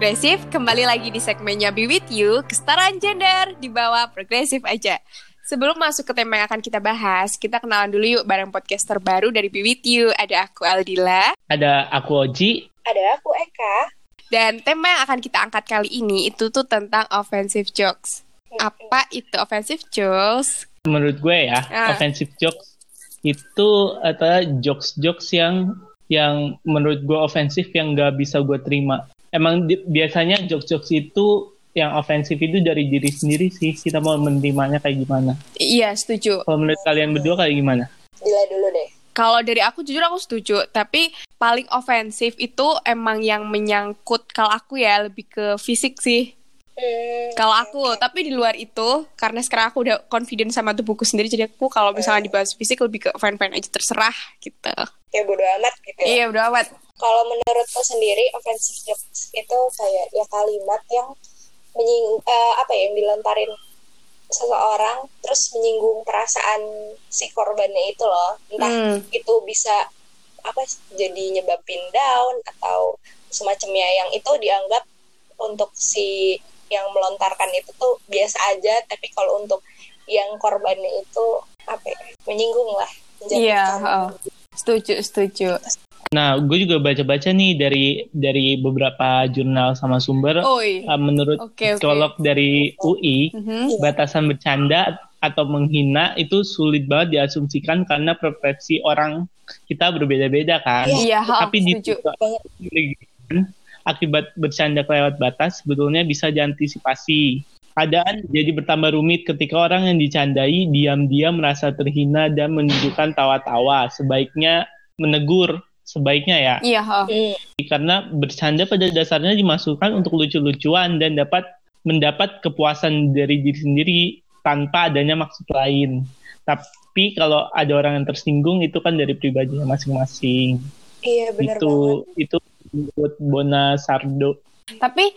Progresif, kembali lagi di segmennya Be With You, kesetaraan gender di bawah Progresif aja. Sebelum masuk ke tema yang akan kita bahas, kita kenalan dulu yuk bareng podcaster baru dari Be With You. Ada aku Aldila, Ada aku Oji. Ada aku Eka. dan tema yang akan kita angkat kali ini itu tuh tentang offensive jokes. Apa itu offensive jokes? Menurut gue ya, Ah. offensive jokes itu adalah jokes-jokes yang yang menurut gue ofensif yang gak bisa gue terima. Emang di- biasanya jokes-jokes itu yang ofensif itu dari diri sendiri sih. Kita mau menerimanya kayak gimana. Iya, setuju. Kalau menurut kalian berdua kayak gimana? Dila dulu deh. Kalau dari aku jujur aku setuju, tapi paling ofensif itu emang yang menyangkut kalau aku ya lebih ke fisik sih. Hmm, Kalau aku, tapi di luar itu karena sekarang aku udah confident sama tubuhku sendiri, jadi aku kalau misalnya dibahas fisik lebih ke fine-fine aja terserah gitu. kayak bodo amat gitu ya. Iya udah amat. Kalau menurutku sendiri offensive jokes itu kayak ya kalimat yang menying eh, apa ya yang dilontarin seseorang terus menyinggung perasaan si korbannya itu loh. Entah Hmm. itu bisa apa jadi nyebabin down atau semacamnya yang itu dianggap untuk si yang melontarkan itu tuh biasa aja tapi kalau untuk yang korbannya itu apa ya, menyinggung lah Iya, menjatuhkan. heeh. Setuju, setuju. Nah, gue juga baca-baca nih dari dari beberapa jurnal sama sumber. Uh, menurut oke. psikolog dari UI, Mhm. batasan bercanda atau menghina itu sulit banget diasumsikan karena preferensi orang kita berbeda-beda kan. Iya, heeh, Tapi di akibat bercanda kelewat batas sebetulnya bisa diantisipasi. Keadaan jadi bertambah rumit ketika orang yang dicandai diam-diam merasa terhina dan menunjukkan tawa-tawa. Sebaiknya menegur, sebaiknya ya Iya, heeh. Hmm, karena bercanda pada dasarnya dimasukkan untuk lucu-lucuan dan dapat mendapat kepuasan dari diri sendiri tanpa adanya maksud lain. Tapi kalau ada orang yang tersinggung itu kan dari pribadinya masing-masing. iya benar banget. Itu itu menurut Bona Sardo. Tapi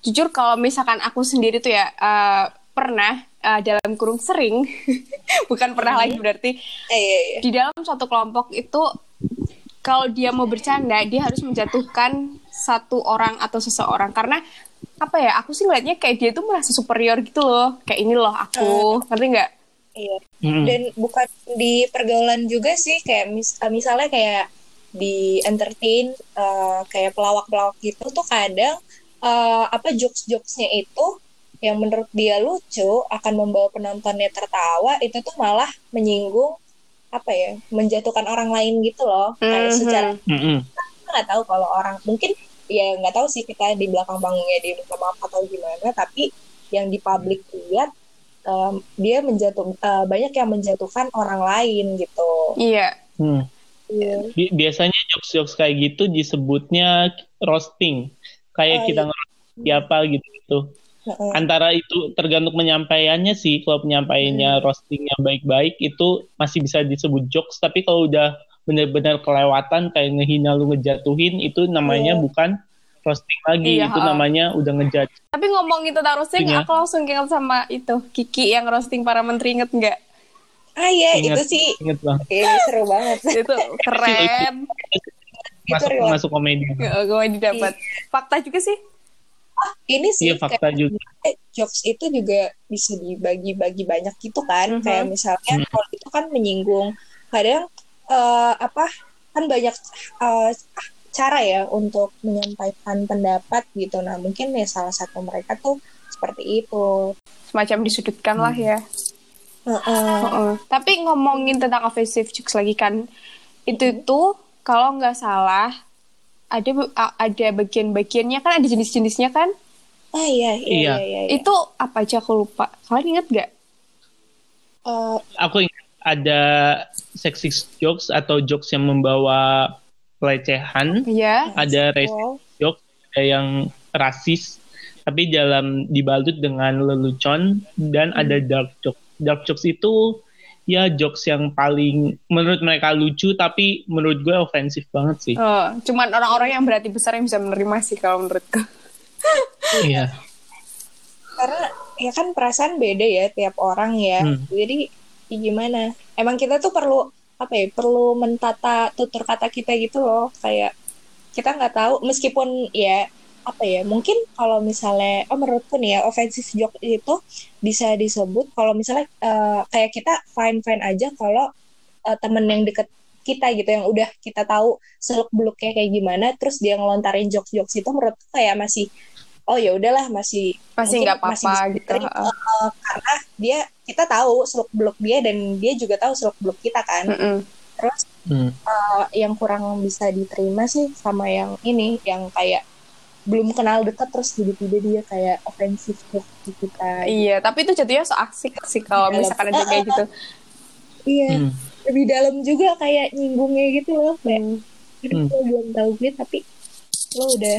jujur kalau misalkan aku sendiri tuh ya eh, pernah eh, dalam kurung sering, bukan pernah lagi berarti Eh, iya, iya. di dalam suatu kelompok itu kalau dia mau bercanda dia harus menjatuhkan satu orang atau seseorang. Karena apa ya aku sih ngeliatnya kayak dia tuh merasa superior gitu loh. Kayak ini loh aku. Ngerti nggak? Iya. Mm-mm. Dan bukan di pergaulan juga sih kayak mis- eh, misalnya kayak di entertain eh, kayak pelawak-pelawak gitu tuh kadang eh, apa jokes-jokesnya itu yang menurut dia lucu akan membawa penontonnya tertawa itu tuh malah menyinggung apa ya menjatuhkan orang lain gitu loh kayak Mhm. secara Mm-mm. kita nggak tahu kalau orang mungkin ya nggak tahu sih kita di belakang panggungnya dia minta maaf atau gimana tapi yang di publik lihat em, dia menjatuh eh, banyak yang menjatuhkan orang lain gitu iya Hmm. Bi- Biasanya jokes-jokes kayak gitu disebutnya roasting. Kayak Oh, kita iya. ngerosting siapa gitu-gitu. Heeh. antara itu tergantung penyampaiannya sih kalau penyampaiannya Hmm. roastingnya baik-baik itu masih bisa disebut jokes tapi kalau udah benar-benar kelewatan kayak ngehina lu ngejatuhin itu namanya Iya. bukan roasting lagi Iya, itu ha. namanya udah ngejat tapi ngomongin tentang roasting Iya. aku langsung ingat sama itu Kiki yang roasting para menteri inget nggak ah iya Ingat. itu sih inget bang ini seru banget itu keren masuk relate. masuk komedi gue didapat fakta juga sih ini sih iya fakta kayak, juga eh, jokes itu juga bisa dibagi-bagi banyak gitu kan Mhm. kayak misalnya Hmm. kalau itu kan menyinggung kadang eh, apa kan banyak eh, cara ya untuk menyampaikan pendapat gitu nah mungkin ya salah satu mereka tuh seperti itu semacam disudutkan lah ya Heeh. Heeh. Tapi ngomongin tentang offensive jokes lagi kan, itu tuh kalau nggak salah ada ada bagian-bagiannya kan ada jenis-jenisnya kan? ah iya iya Iya. iya, iya, iya. Itu apa aja aku lupa. Kalian inget nggak? Eh, aku ingat ada sexist jokes atau jokes yang membawa pelecehan, Iya. ada racist Wow. jokes, ada yang rasis, tapi dalam dibalut dengan lelucon dan ada dark jokes. Dark jokes itu ya jokes yang paling menurut mereka lucu tapi menurut gue ofensif banget sih. Oh, cuman orang-orang yang berarti besar yang bisa menerima sih kalau menurutku. Iya. karena ya kan perasaan beda ya tiap orang ya Hmm. jadi ya gimana emang kita tuh perlu apa ya perlu mentata tutur kata kita gitu loh kayak kita nggak tahu meskipun ya apa ya mungkin kalau misalnya oh menurutku nih ya offensive joke itu bisa disebut kalau misalnya eh, kayak kita fine fine aja kalau eh, temen yang deket kita gitu yang udah kita tahu seluk beluknya kayak gimana terus dia ngelontarin jokes jokes itu menurutku kayak masih oh ya udahlah masih Masih nggak masih apa-apa gitu. Eh, karena dia kita tahu seluk beluk dia dan dia juga tahu seluk beluk kita kan Mm-mm. terus Hmm. eh, yang kurang bisa diterima sih sama yang ini yang kayak belum kenal dekat terus tiba-tiba dia kayak ofensif ke kita Iya, tapi itu jatuhnya so asik sih kalau misalkan ada kayak gitu. iya Hmm. lebih dalam juga kayak nyinggungnya gitu loh kayak Hmm. "Aduh, Hmm. lo belum tahu gue tapi lo udah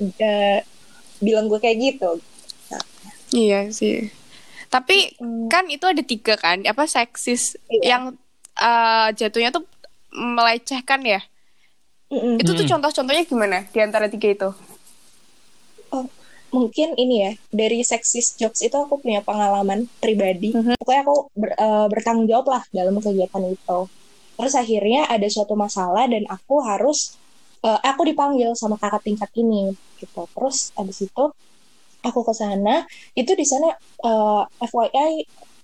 udah bilang gue kayak gitu Iya sih. Tapi Hmm. kan itu ada tiga kan, apa seksis Iya. yang eh, jatuhnya tuh melecehkan ya. Mm-mm. Itu tuh Hmm. contoh-contohnya gimana di antara tiga itu? Mungkin ini ya dari sexist jokes itu aku punya pengalaman pribadi. Mhm. pokoknya aku ber- eh, bertanggung jawab lah dalam kegiatan itu. Terus akhirnya ada suatu masalah dan aku harus eh, aku dipanggil sama kakak tingkat ini gitu. Terus abis itu aku ke sana. Itu di sana eh, FYI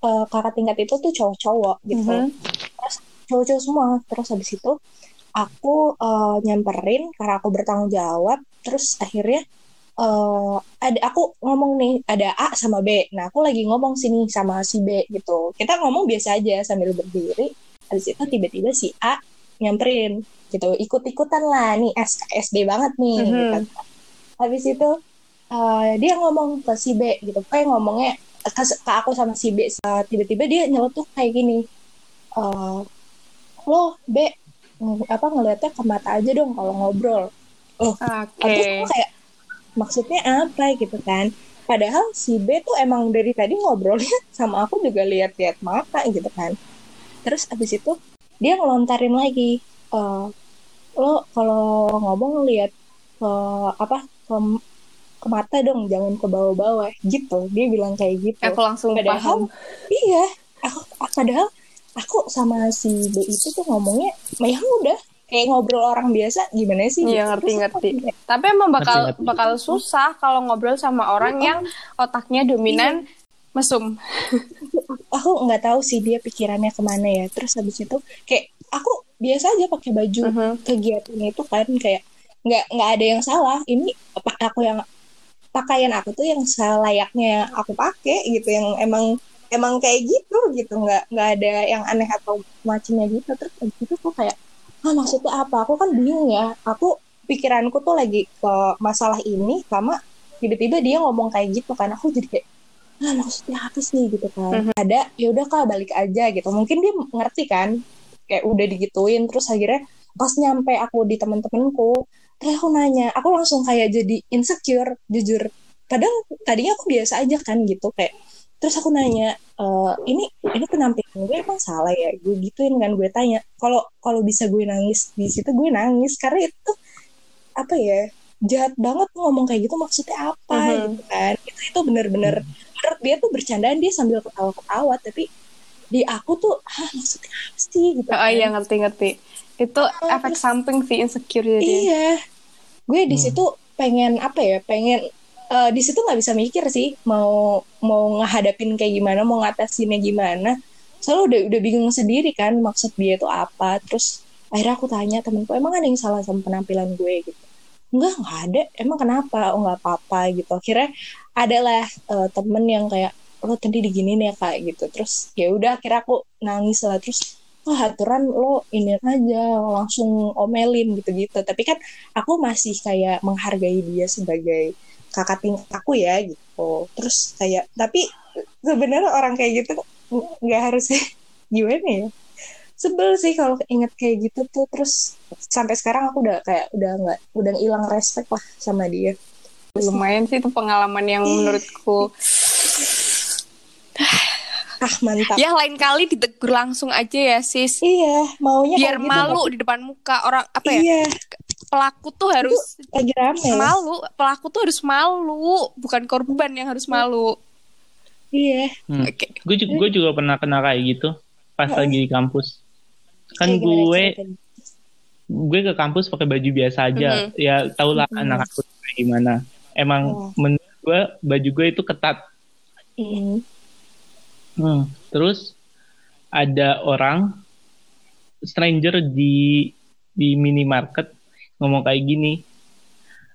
eh, kakak tingkat itu tuh cowok-cowok gitu. Mhm. cowok-cowok semua. Terus habis itu aku eh, nyamperin karena aku bertanggung jawab. Terus akhirnya eh ada aku ngomong nih ada A sama B. Nah aku lagi ngomong sini sama si B gitu. Kita ngomong biasa aja sambil berdiri. Habis itu tiba-tiba si A nyamperin gitu ikut-ikutan lah. Nih SKSD banget nih Mhm. gitu. habis itu eh, dia ngomong ke si B gitu. Kayak ngomongnya ke, ke aku sama si B. Eh, tiba-tiba dia nyeletuk kayak gini. Eh lo B apa ngeliatnya ke mata aja dong kalau ngobrol. Oke. Terus aku kayak maksudnya apa gitu kan. Padahal si B tuh emang dari tadi ngobrolnya sama aku juga lihat-lihat mata gitu kan. Terus abis itu dia ngelontarin lagi eh lo kalau ngomong lihat ke apa ke, ke mata dong jangan ke bawah-bawah gitu. Dia bilang kayak gitu. Aku langsung Padahal- paham. iya aku padahal aku sama si B itu tuh ngomongnya ya udah kayak ngobrol orang biasa gimana sih Iya, gitu. ngerti, Terus aku ngerti. kayak, Tapi emang bakal Ngerti, ngerti. bakal susah kalau ngobrol sama orang yang otaknya dominan mesum. aku nggak tahu sih dia pikirannya ke mana ya terus habis itu kayak aku biasa aja pakai baju Mhm. kegiatan itu kan kayak nggak nggak ada yang salah ini apa aku yang pakaian aku tuh yang selayaknya aku pakai gitu yang emang emang kayak gitu gitu nggak nggak ada yang aneh atau macamnya gitu terus habis itu aku kayak ah maksudnya apa? Aku kan bingung ya. Aku pikiranku tuh lagi ke masalah ini sama tiba-tiba dia ngomong kayak gitu kan. Aku jadi kayak ah maksudnya apa sih? Gitu kan. Ada ya udah kak balik aja gitu. Mungkin dia ngerti kan. Kayak udah digituin terus akhirnya pas nyampe aku di temen-temenku terus aku nanya. Aku langsung kayak jadi insecure jujur. Padahal tadinya aku biasa aja kan gitu. Kayak terus aku nanya "Eh, ini ini penampilan gue emang salah ya gue gituin kan gue tanya kalau kalau bisa gue nangis di situ gue nangis karena itu apa ya jahat banget ngomong kayak gitu maksudnya apa Mhm. gitu kan itu itu bener-bener menurut dia tuh bercandaan dia sambil ketawa-ketawa tapi di aku tuh ah maksudnya apa sih gitu Oh kan. iya ngerti-ngerti. Itu efek terus- samping sih insecure jadi. Iya, gue di Hmm. situ pengen apa ya? Pengen eh, di situ nggak bisa mikir sih mau mau ngehadapin kayak gimana, mau ngatasinnya gimana. Soalnya udah udah bingung sendiri kan maksud dia itu apa. Terus akhirnya aku tanya temenku, emang ada yang salah sama penampilan gue gitu? Enggak, nggak ada. Emang kenapa? Oh nggak apa-apa gitu. Akhirnya adalah eh, temen yang kayak lo tadi diginin ya kak gitu. Terus ya udah akhirnya aku nangis lah terus wah aturan lo ini aja langsung omelin gitu-gitu tapi kan aku masih kayak menghargai dia sebagai kakak tingkat aku ya gitu. Terus kayak tapi sebenarnya orang kayak gitu nggak harus gimana ya? Sebel sih kalau inget kayak gitu tuh. Terus sampai sekarang aku udah kayak udah nggak udah hilang respect lah sama dia. Lumayan sih itu pengalaman yang menurutku ah mantap ya lain kali ditegur langsung aja ya sis iya maunya biar gitu, malu tapi- di depan muka orang apa ya iya pelaku tuh harus lagi rame malu pelaku tuh harus malu bukan korban yang harus malu iya Hmm. oke Gue juga, gue juga pernah kena kayak gitu pas lagi di kampus. Kan gue ceritanya? gue ke kampus pakai baju biasa aja. Mhm. Ya tau lah Mhm. anak aku gimana. Emang Oh. menurut gue baju gue itu ketat. Mm. Hmm. Terus ada orang stranger di di minimarket ngomong kayak gini.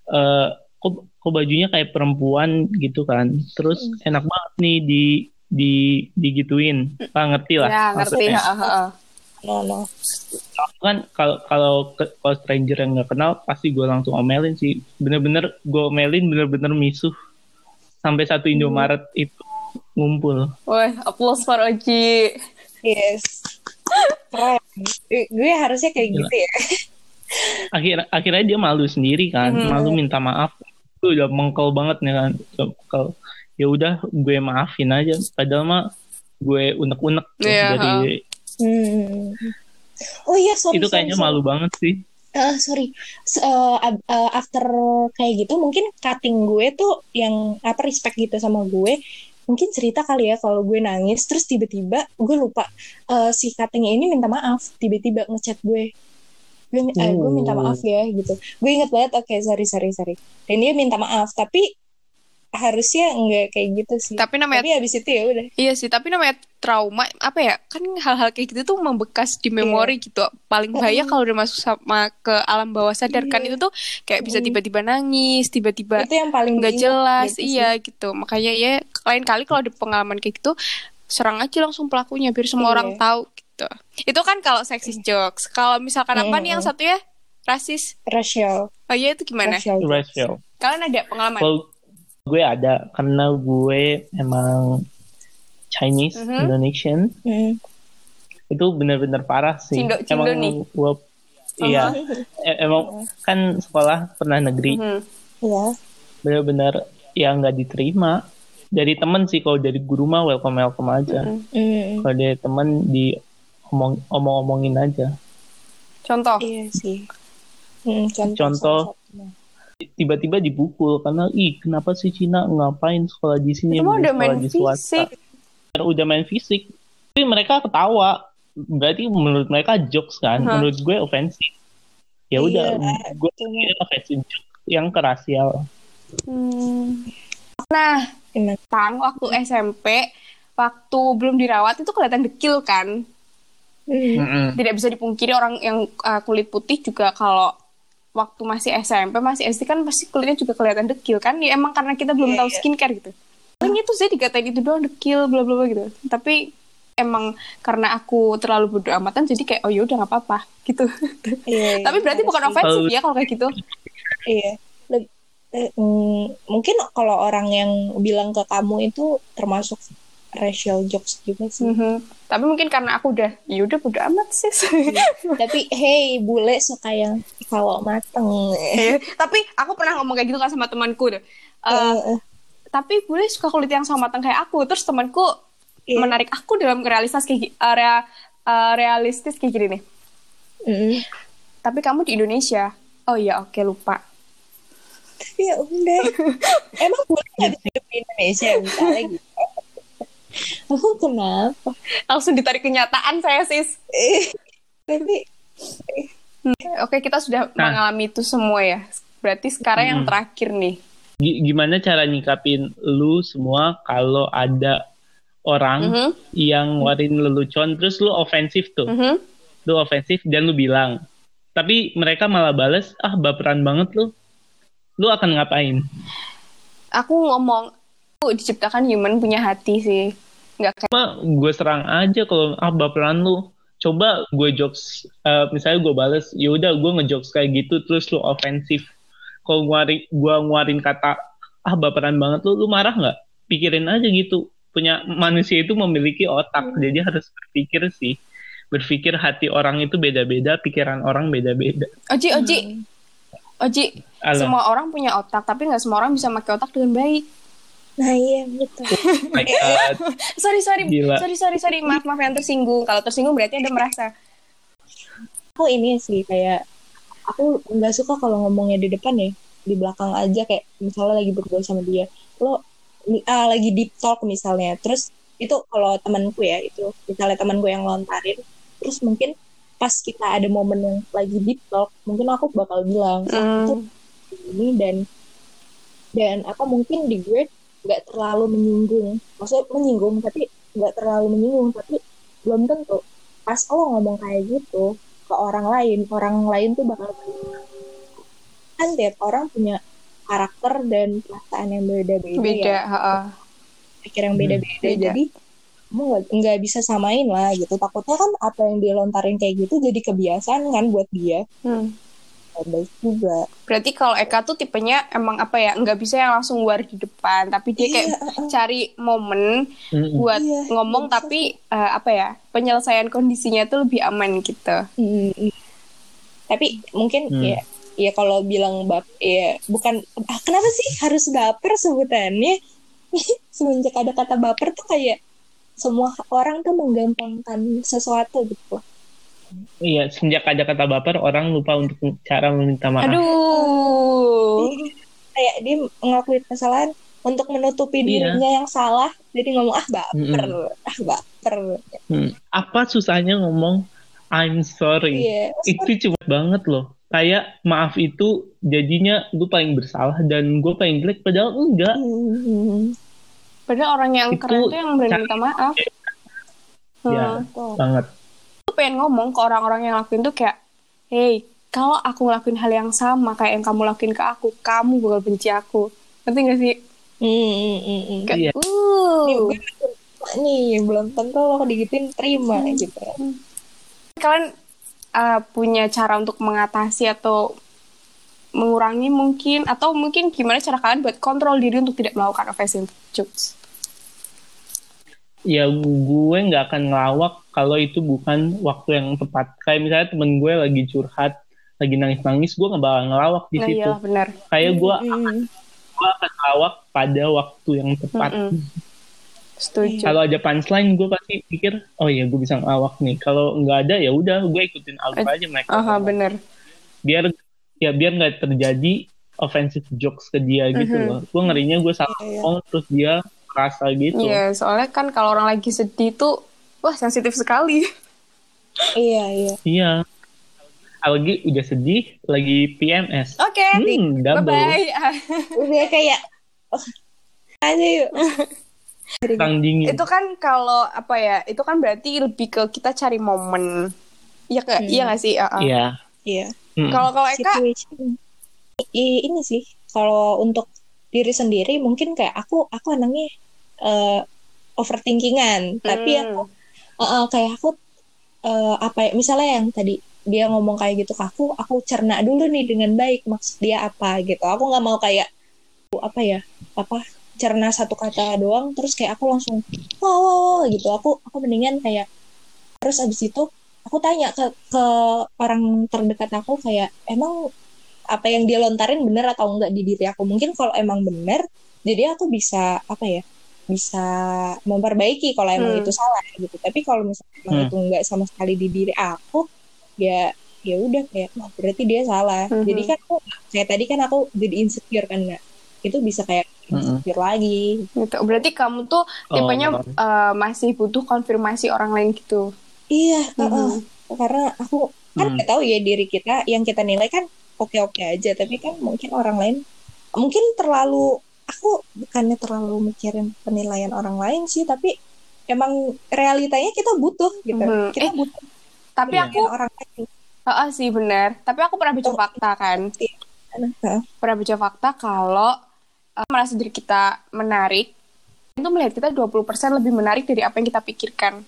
Eh kok kok bajunya kayak perempuan gitu kan. Terus Hmm. enak banget nih di di digituin. Pak ngerti lah. ya ngerti ha. no no Aku kan kalau kalau kalau stranger yang nggak kenal pasti gue langsung omelin sih bener-bener gue omelin bener-bener misuh sampai satu Indomaret itu ngumpul Woi, applause for Oji. yes keren Eh, gue harusnya kayak Gila. gitu ya akhir akhirnya dia malu sendiri kan Mhm. malu minta maaf itu udah mengkel banget nih kan mengkel. ya udah gue maafin aja padahal mah gue unek-unek tuh Iya, dari Hmm. Oh iya, sorry. itu sorry, kayaknya sorry. malu banget sih Eh, sorry. Ab- eh, after kayak gitu, mungkin cutting gue tuh yang apa respect gitu sama gue. Mungkin cerita kali ya kalau gue nangis, terus tiba-tiba gue lupa eh, si cuttingnya ini minta maaf, tiba-tiba ngechat gue. Gue, eh, gue minta Oh. maaf ya gitu. Gue inget banget, oke sorry sorry sorry. Dan dia minta maaf, tapi harusnya nggak kayak gitu sih. Tapi namanya Tapi abis itu ya udah. iya sih, tapi namanya trauma apa ya? Kan hal-hal kayak gitu tuh membekas di memori gitu. Paling bahaya Mm. kalau udah masuk sama ke alam bawah sadar kan Iya. itu tuh kayak bisa Mm. tiba-tiba nangis, tiba-tiba Itu yang paling nggak diingat jelas, gitu sih. iya gitu. Makanya ya lain kali kalau ada pengalaman kayak gitu serang aja langsung pelakunya biar semua Iya. orang tahu gitu. Itu kan kalau sexist jokes. Kalau misalkan apa nih yang satu ya? Rasis. Racial. Oh iya itu gimana? Racial. racial Kalian ada pengalaman? Kalau gue ada karena gue emang Chinese Mhm. Indonesian Hmm. itu bener-bener parah sih. Cindo- cindo emang nih. gue iya e- emang kan sekolah pernah negeri Mhm. Iya. bener-bener ya nggak diterima dari temen sih kalau dari guru mah welcome welcome aja. Mhm. Hmm. Kalau dari temen di omong omong-omongin aja. Contoh. Iya sih. Hmm, contoh. Contoh. Tiba-tiba dipukul karena ih kenapa sih Cina ngapain sekolah di sini mending udah main sekolah di swasta?" fisik. Udah main fisik. Tapi mereka ketawa. Berarti menurut mereka jokes kan. Hah. Menurut gue ofensif. Ya udah, Iya, gue cuma- pikir ofensif yang kerasial. Hmm. Nah, Gimana? Tang waktu SMP, waktu belum dirawat itu kelihatan dekil kan. Hmm. Mm-mm. Tidak bisa dipungkiri orang yang uh, kulit putih juga kalau waktu masih SMP, masih SD kan pasti kulitnya juga kelihatan dekil kan. Ya emang karena kita belum Iya, tahu iya. skincare gitu. Paling itu saya dikatain itu doang dekil, bla bla bla gitu. Tapi emang karena aku terlalu bodo amatan jadi kayak oh ya udah nggak apa-apa gitu. Iya, iya, Tapi berarti bukan harus- ofensif ya kalau kayak gitu. Iya. Leb- eh, mm, mungkin kalau orang yang bilang ke kamu itu termasuk racial jokes juga sih. Mhm. Tapi mungkin karena aku udah ya udah amat sih. Tapi hey, bule suka yang kalau mateng. Iya, tapi aku pernah ngomong kayak gitu kan sama temanku tuh. Eh, Eh, eh, tapi boleh suka kulit yang sama matang kayak aku. Terus temanku Iya. menarik aku dalam realistis kayak rea- eh, realistis kayak gini nih. mm. Tapi kamu di Indonesia. Oh iya, oke lupa. Ya udah. Emang bule nggak bisa hidup di Indonesia misalnya gitu. Aku kenapa? Langsung ditarik kenyataan saya sis. Eh, Tapi Oke, kita sudah Nah. mengalami itu semua ya. Berarti sekarang yang Hmm. terakhir nih. Gi- Gimana cara nyikapin lu semua kalau ada orang Mhm, yang ngeluarin lelucon terus lu ofensif tuh. mhm. Lu ofensif dan lu bilang. Tapi mereka malah bales, ah baperan banget lu. Lu akan ngapain? Aku ngomong, aku diciptakan human punya hati sih. Nggak kayak Cuma gue serang aja kalau ah baperan lu. Coba gue jokes, eh, misalnya gue bales, yaudah gue ngejokes kayak gitu terus lu ofensif. Kalau nguarin, gue nguarin kata ah baperan banget lu, lu marah nggak? Pikirin aja gitu. punya manusia itu memiliki otak jadi harus berpikir sih berpikir hati orang itu beda-beda pikiran orang beda-beda Oji, Oji, Oji. Halo. Semua orang punya otak, tapi nggak semua orang bisa pakai otak dengan baik. Nah iya betul. Oh my God. Sorry, sorry, Gila. sorry, sorry, sorry. Maaf, maaf yang tersinggung. Kalau tersinggung berarti ada merasa. Aku ini sih kayak aku nggak suka kalau ngomongnya di depan ya, di belakang aja kayak misalnya lagi berdua sama dia. Lo ah, lagi deep talk misalnya. Terus itu kalau temanku ya itu misalnya temanku yang lontarin terus mungkin pas kita ada momen yang lagi deep talk mungkin aku bakal bilang "Aku Hmm. ini dan dan apa mungkin di gue nggak terlalu menyinggung. Maksudnya menyinggung tapi nggak terlalu menyinggung tapi belum tentu. Pas lo ngomong kayak gitu ke orang lain orang lain tuh bakal kan tiap orang punya karakter dan perasaan yang beda-beda Beda, ya pikir yang beda-beda. Beda. jadi kamu nggak- bisa samain lah gitu. Takutnya kan apa yang dia lontarin kayak gitu jadi kebiasaan kan buat dia. Hmm. Baik juga Berarti kalau Eka tuh tipenya emang apa ya, nggak bisa yang langsung war di depan, tapi dia kayak Iya, uh-uh. cari momen Mm-mm. buat Iya, ngomong, iya, bisa tapi eh, apa ya, penyelesaian kondisinya tuh lebih aman gitu. Mm, mm. Tapi mungkin Hmm. ya ya kalau bilang bap ya bukan ah, kenapa sih harus baper sebutannya? Semenjak ada kata baper tuh kayak semua orang tuh menggampangkan sesuatu gitu. Iya, sejak ada kata baper, orang lupa untuk cara meminta maaf. Aduh. Kayak dia ngelakuin kesalahan untuk menutupi Iya. dirinya yang salah, jadi ngomong ah baper, ah baper. Hmm. Apa susahnya ngomong I'm sorry? Iya. Itu cuma banget loh. Kayak maaf itu jadinya gue paling bersalah dan gue paling jelek, padahal enggak. Hmm, Padahal orang yang Itu keren tuh yang berani minta maaf. Ya, Hmm. tuh. banget. Pengen ngomong ke orang-orang yang lakuin tuh kayak, hey, kalau aku ngelakuin hal yang sama kayak yang kamu lakuin ke aku, kamu bakal benci aku. Ngerti gak sih? Hmm, hmm, hmm, hmm. Kayak, Iya. uh. Nih belum tentu lo digituin terima Hmm. gitu. Kalian uh, punya cara untuk mengatasi atau mengurangi mungkin atau mungkin gimana cara kalian buat kontrol diri untuk tidak melakukan offensive jokes? Ya gue nggak akan ngelawak kalau itu bukan waktu yang tepat. Kayak misalnya temen gue lagi curhat, lagi nangis-nangis, gue nggak bakal ngelawak di Nah, situ. iya benar. Kayak gue, Hmm. gue akan ngelawak pada waktu yang tepat. Mm-mm. Setuju. Kalau ada punchline, gue pasti pikir, oh iya gue bisa ngelawak nih. Kalau nggak ada ya udah, gue ikutin alur Eh, aja mereka. Aha, bener. Biar ya biar nggak terjadi offensive jokes ke dia gitu Mhm. loh. Gue ngerinya gue salah Iya, iya. ngomong terus dia merasa gitu. Iya, soalnya kan kalau orang lagi sedih tuh, wah sensitif sekali. Iya iya. Iya. Lagi udah sedih, lagi PMS. Oke, Hmm, double. bye-bye. Udah kayak oh, aja yuk. Dingin. itu kan kalau apa ya, itu kan berarti lebih ke kita cari momen. Iya nggak? Hmm. Iya nggak sih? Iya. Iya. Hmm. Kalau kalau Eka, Situation. I- ini sih kalau untuk diri sendiri mungkin kayak aku aku anaknya eh, overthinkingan. Tapi Hmm. aku eh, eh, kayak aku eh, apa ya misalnya yang tadi dia ngomong kayak gitu ke aku aku cerna dulu nih dengan baik maksud dia apa gitu. Aku nggak mau kayak apa ya apa cerna satu kata doang terus kayak aku langsung wow, wow, wow," gitu. Aku aku mendingan kayak terus abis itu aku tanya ke ke orang terdekat aku kayak emang apa yang dia lontarin bener atau enggak di diri aku? Mungkin kalau emang bener jadi aku bisa apa ya bisa memperbaiki kalau emang Hmm. itu salah gitu tapi kalau misalnya emang Hmm. itu enggak sama sekali di diri aku ya ya udah kayak wah berarti dia salah Mhm. jadi kan aku kayak tadi kan aku jadi insecure kan Nggak? itu bisa kayak Mhm. insecure lagi gitu. Berarti kamu tuh tipenya Oh. uh, masih butuh konfirmasi orang lain gitu. iya Mhm. heeh. karena aku kan Hmm. nggak tahu ya diri kita yang kita nilai kan oke-oke aja tapi kan mungkin orang lain mungkin terlalu aku bukannya terlalu mikirin penilaian orang lain sih tapi emang realitanya kita butuh gitu Mhm. kita Eh, butuh Tapi Iya. aku, orang lain Heeh sih benar. Tapi aku pernah baca Oh. fakta kan. Heeh. Pernah baca fakta kalau uh, merasa diri kita menarik, itu melihat kita 20% lebih menarik dari apa yang kita pikirkan.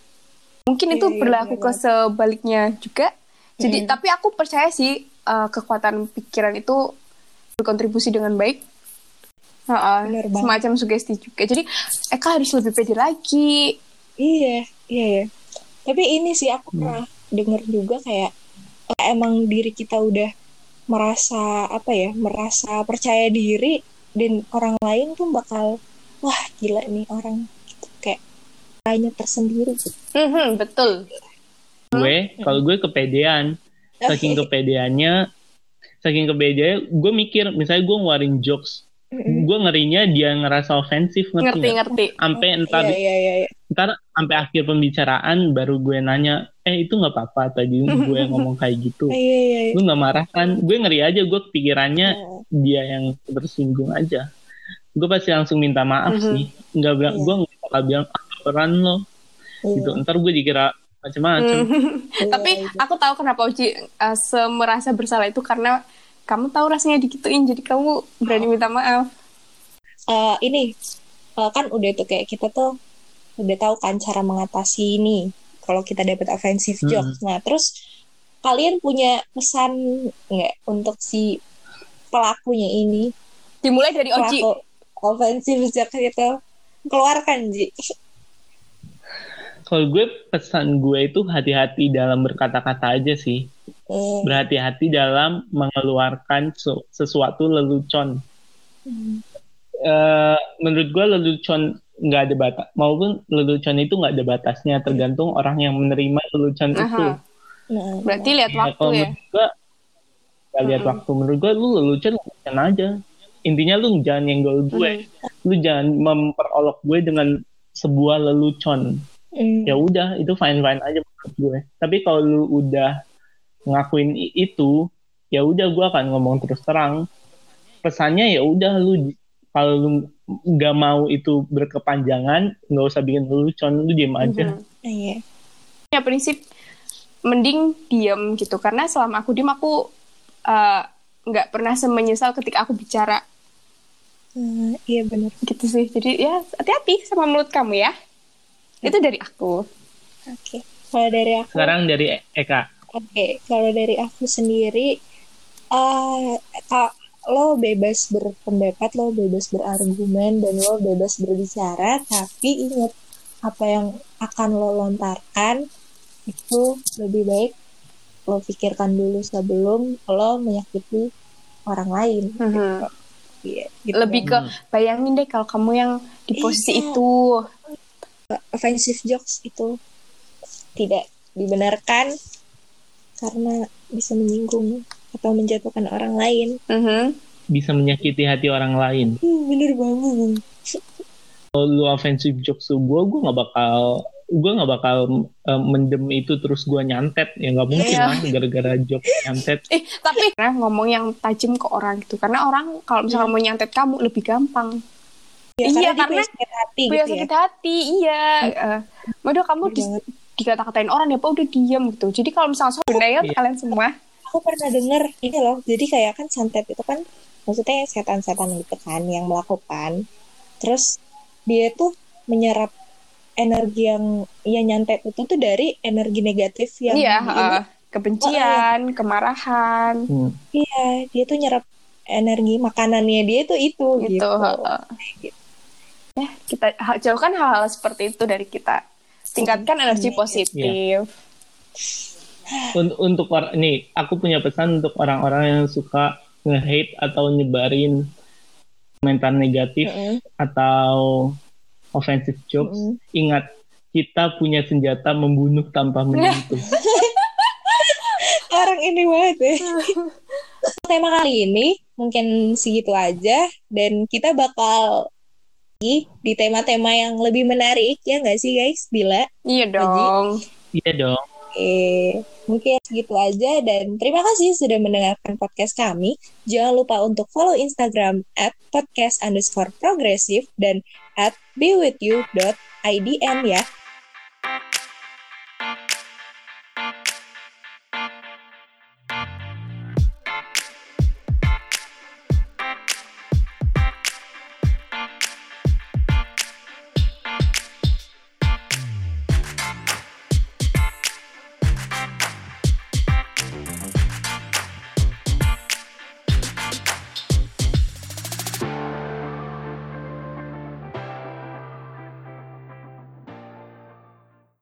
Mungkin Iya, itu iya, berlaku ke benar. sebaliknya juga. Jadi, Mhm. tapi aku percaya sih uh, kekuatan pikiran itu berkontribusi dengan baik. Bener banget. semacam sugesti juga. Jadi Eka harus lebih pede lagi. Iya, iya ya. Tapi ini sih aku pernah denger juga kayak eh, emang diri kita udah merasa apa ya, merasa percaya diri dan orang lain tuh bakal wah gila nih orang gitu kayak hanya tersendiri. Mhm, betul. gue kalau gue kepedean saking kepedeannya saking kepedeannya gue mikir misalnya gue ngeluarin jokes. Gue ngerinya dia ngerasa ofensif ngerti Ngerti, ngerti. sampai entar Iya, iya, iya, iya. ntar sampai akhir pembicaraan baru gue nanya eh itu nggak apa-apa tadi gue ngomong kayak gitu Iya, iya, iya. gue nggak marah kan gue ngeri aja gue pikirannya Nah, dia yang tersinggung aja gue pasti langsung minta maaf Mhm. sih nggak bilang Iya. gue nggak bakal bilang ah peran lo iya. gitu ntar gue dikira macam-macam Iya, Tapi iya. aku tahu kenapa Uci uh, semerasa bersalah itu karena kamu tahu rasanya digituin, jadi kamu berani Oh. minta maaf. Eh, ini eh, kan udah tuh kayak kita tuh udah tahu kan cara mengatasi ini kalau kita dapat offensive Hmm. jokes. Nah, terus kalian punya pesan nggak untuk si pelakunya ini? Dimulai dari Oji. Offensive jokes itu keluarkan Ji. kalau gue pesan gue itu hati-hati dalam berkata-kata aja sih Hmm. berhati-hati dalam mengeluarkan su- sesuatu lelucon Hmm. Eh, menurut gue lelucon nggak ada batas maupun lelucon itu nggak ada batasnya tergantung orang yang menerima lelucon itu Aha. Nah, Berarti lihat Ya, waktu kalau ya. menurut gua nggak lihat Mm-mm. waktu menurut gue lu lelucon lelucon aja intinya lu jangan nyenggol gue lu jangan memperolok gue dengan sebuah lelucon hmm. ya udah itu fine fine aja menurut gue tapi kalau lu udah ngakuin itu ya udah gue akan ngomong terus terang pesannya ya udah lu kalau lu nggak mau itu berkepanjangan nggak usah bikin lelucon lu diem aja Mhm. Iya. Ya prinsip mending diam gitu karena selama aku diam aku uh, nggak pernah semenyesal ketika aku bicara Hmm, iya benar. gitu sih. Jadi ya hati-hati sama mulut kamu ya. Itu dari aku. Oke. Kalau dari aku sekarang dari E- Eka Oke, kalau dari aku sendiri, eh kak, lo bebas berpendapat, lo bebas berargumen, dan lo bebas berbicara, tapi ingat apa yang akan lo lontarkan itu lebih baik lo pikirkan dulu sebelum lo menyakiti orang lain. Mhm. Iya, gitu. Lebih ke bayangin deh kalau kamu yang di posisi Iya. itu. offensive jokes itu tidak dibenarkan karena bisa menyinggung atau menjatuhkan orang lain. Mhm. bisa menyakiti hati orang lain Hmm, bener banget. kalau lu offensive jokes tuh gue gue nggak bakal gue nggak bakal eh, mendem itu terus gue nyantet ya nggak mungkin Iya. lah gara-gara jokes nyantet Eh, tapi nah, ngomong yang tajam ke orang gitu. Karena orang kalau misalnya mau nyantet kamu lebih gampang. Ya, Iya, karena, dia karena punya sakit hati Punya gitu ya. sakit hati, iya. Waduh, kamu di, dikata-katain orang ya, Pak, udah diem gitu. Jadi kalau misalnya soal Iya. kalian semua, Aku pernah denger ini loh. Jadi kayak kan santet itu kan maksudnya setan-setan gitu kan yang melakukan. Terus dia tuh menyerap energi yang ya nyantet itu tuh dari energi negatif yang iya, ini. eh, kebencian, kemarahan, Hmm. Iya, dia tuh nyerap energi makanannya dia tuh itu gitu. gitu. heeh. Ya, kita ha- jauhkan hal-hal seperti itu dari kita. Tingkatkan energi Iya. positif. Un- untuk orang nih aku punya pesan untuk orang-orang yang suka nge-hate atau nyebarin komentar negatif Mm-mm, atau offensive jokes mm-mm. ingat kita punya senjata membunuh tanpa menyentuh Orang ini banget ya. Tema kali ini mungkin segitu aja dan kita bakal lagi di tema-tema yang lebih menarik ya nggak sih guys? Bila Iya dong. iya dong eh mungkin segitu aja dan terima kasih sudah mendengarkan podcast kami. Jangan lupa untuk follow Instagram at podcast underscore progressive dan at bewithyou.idn ya.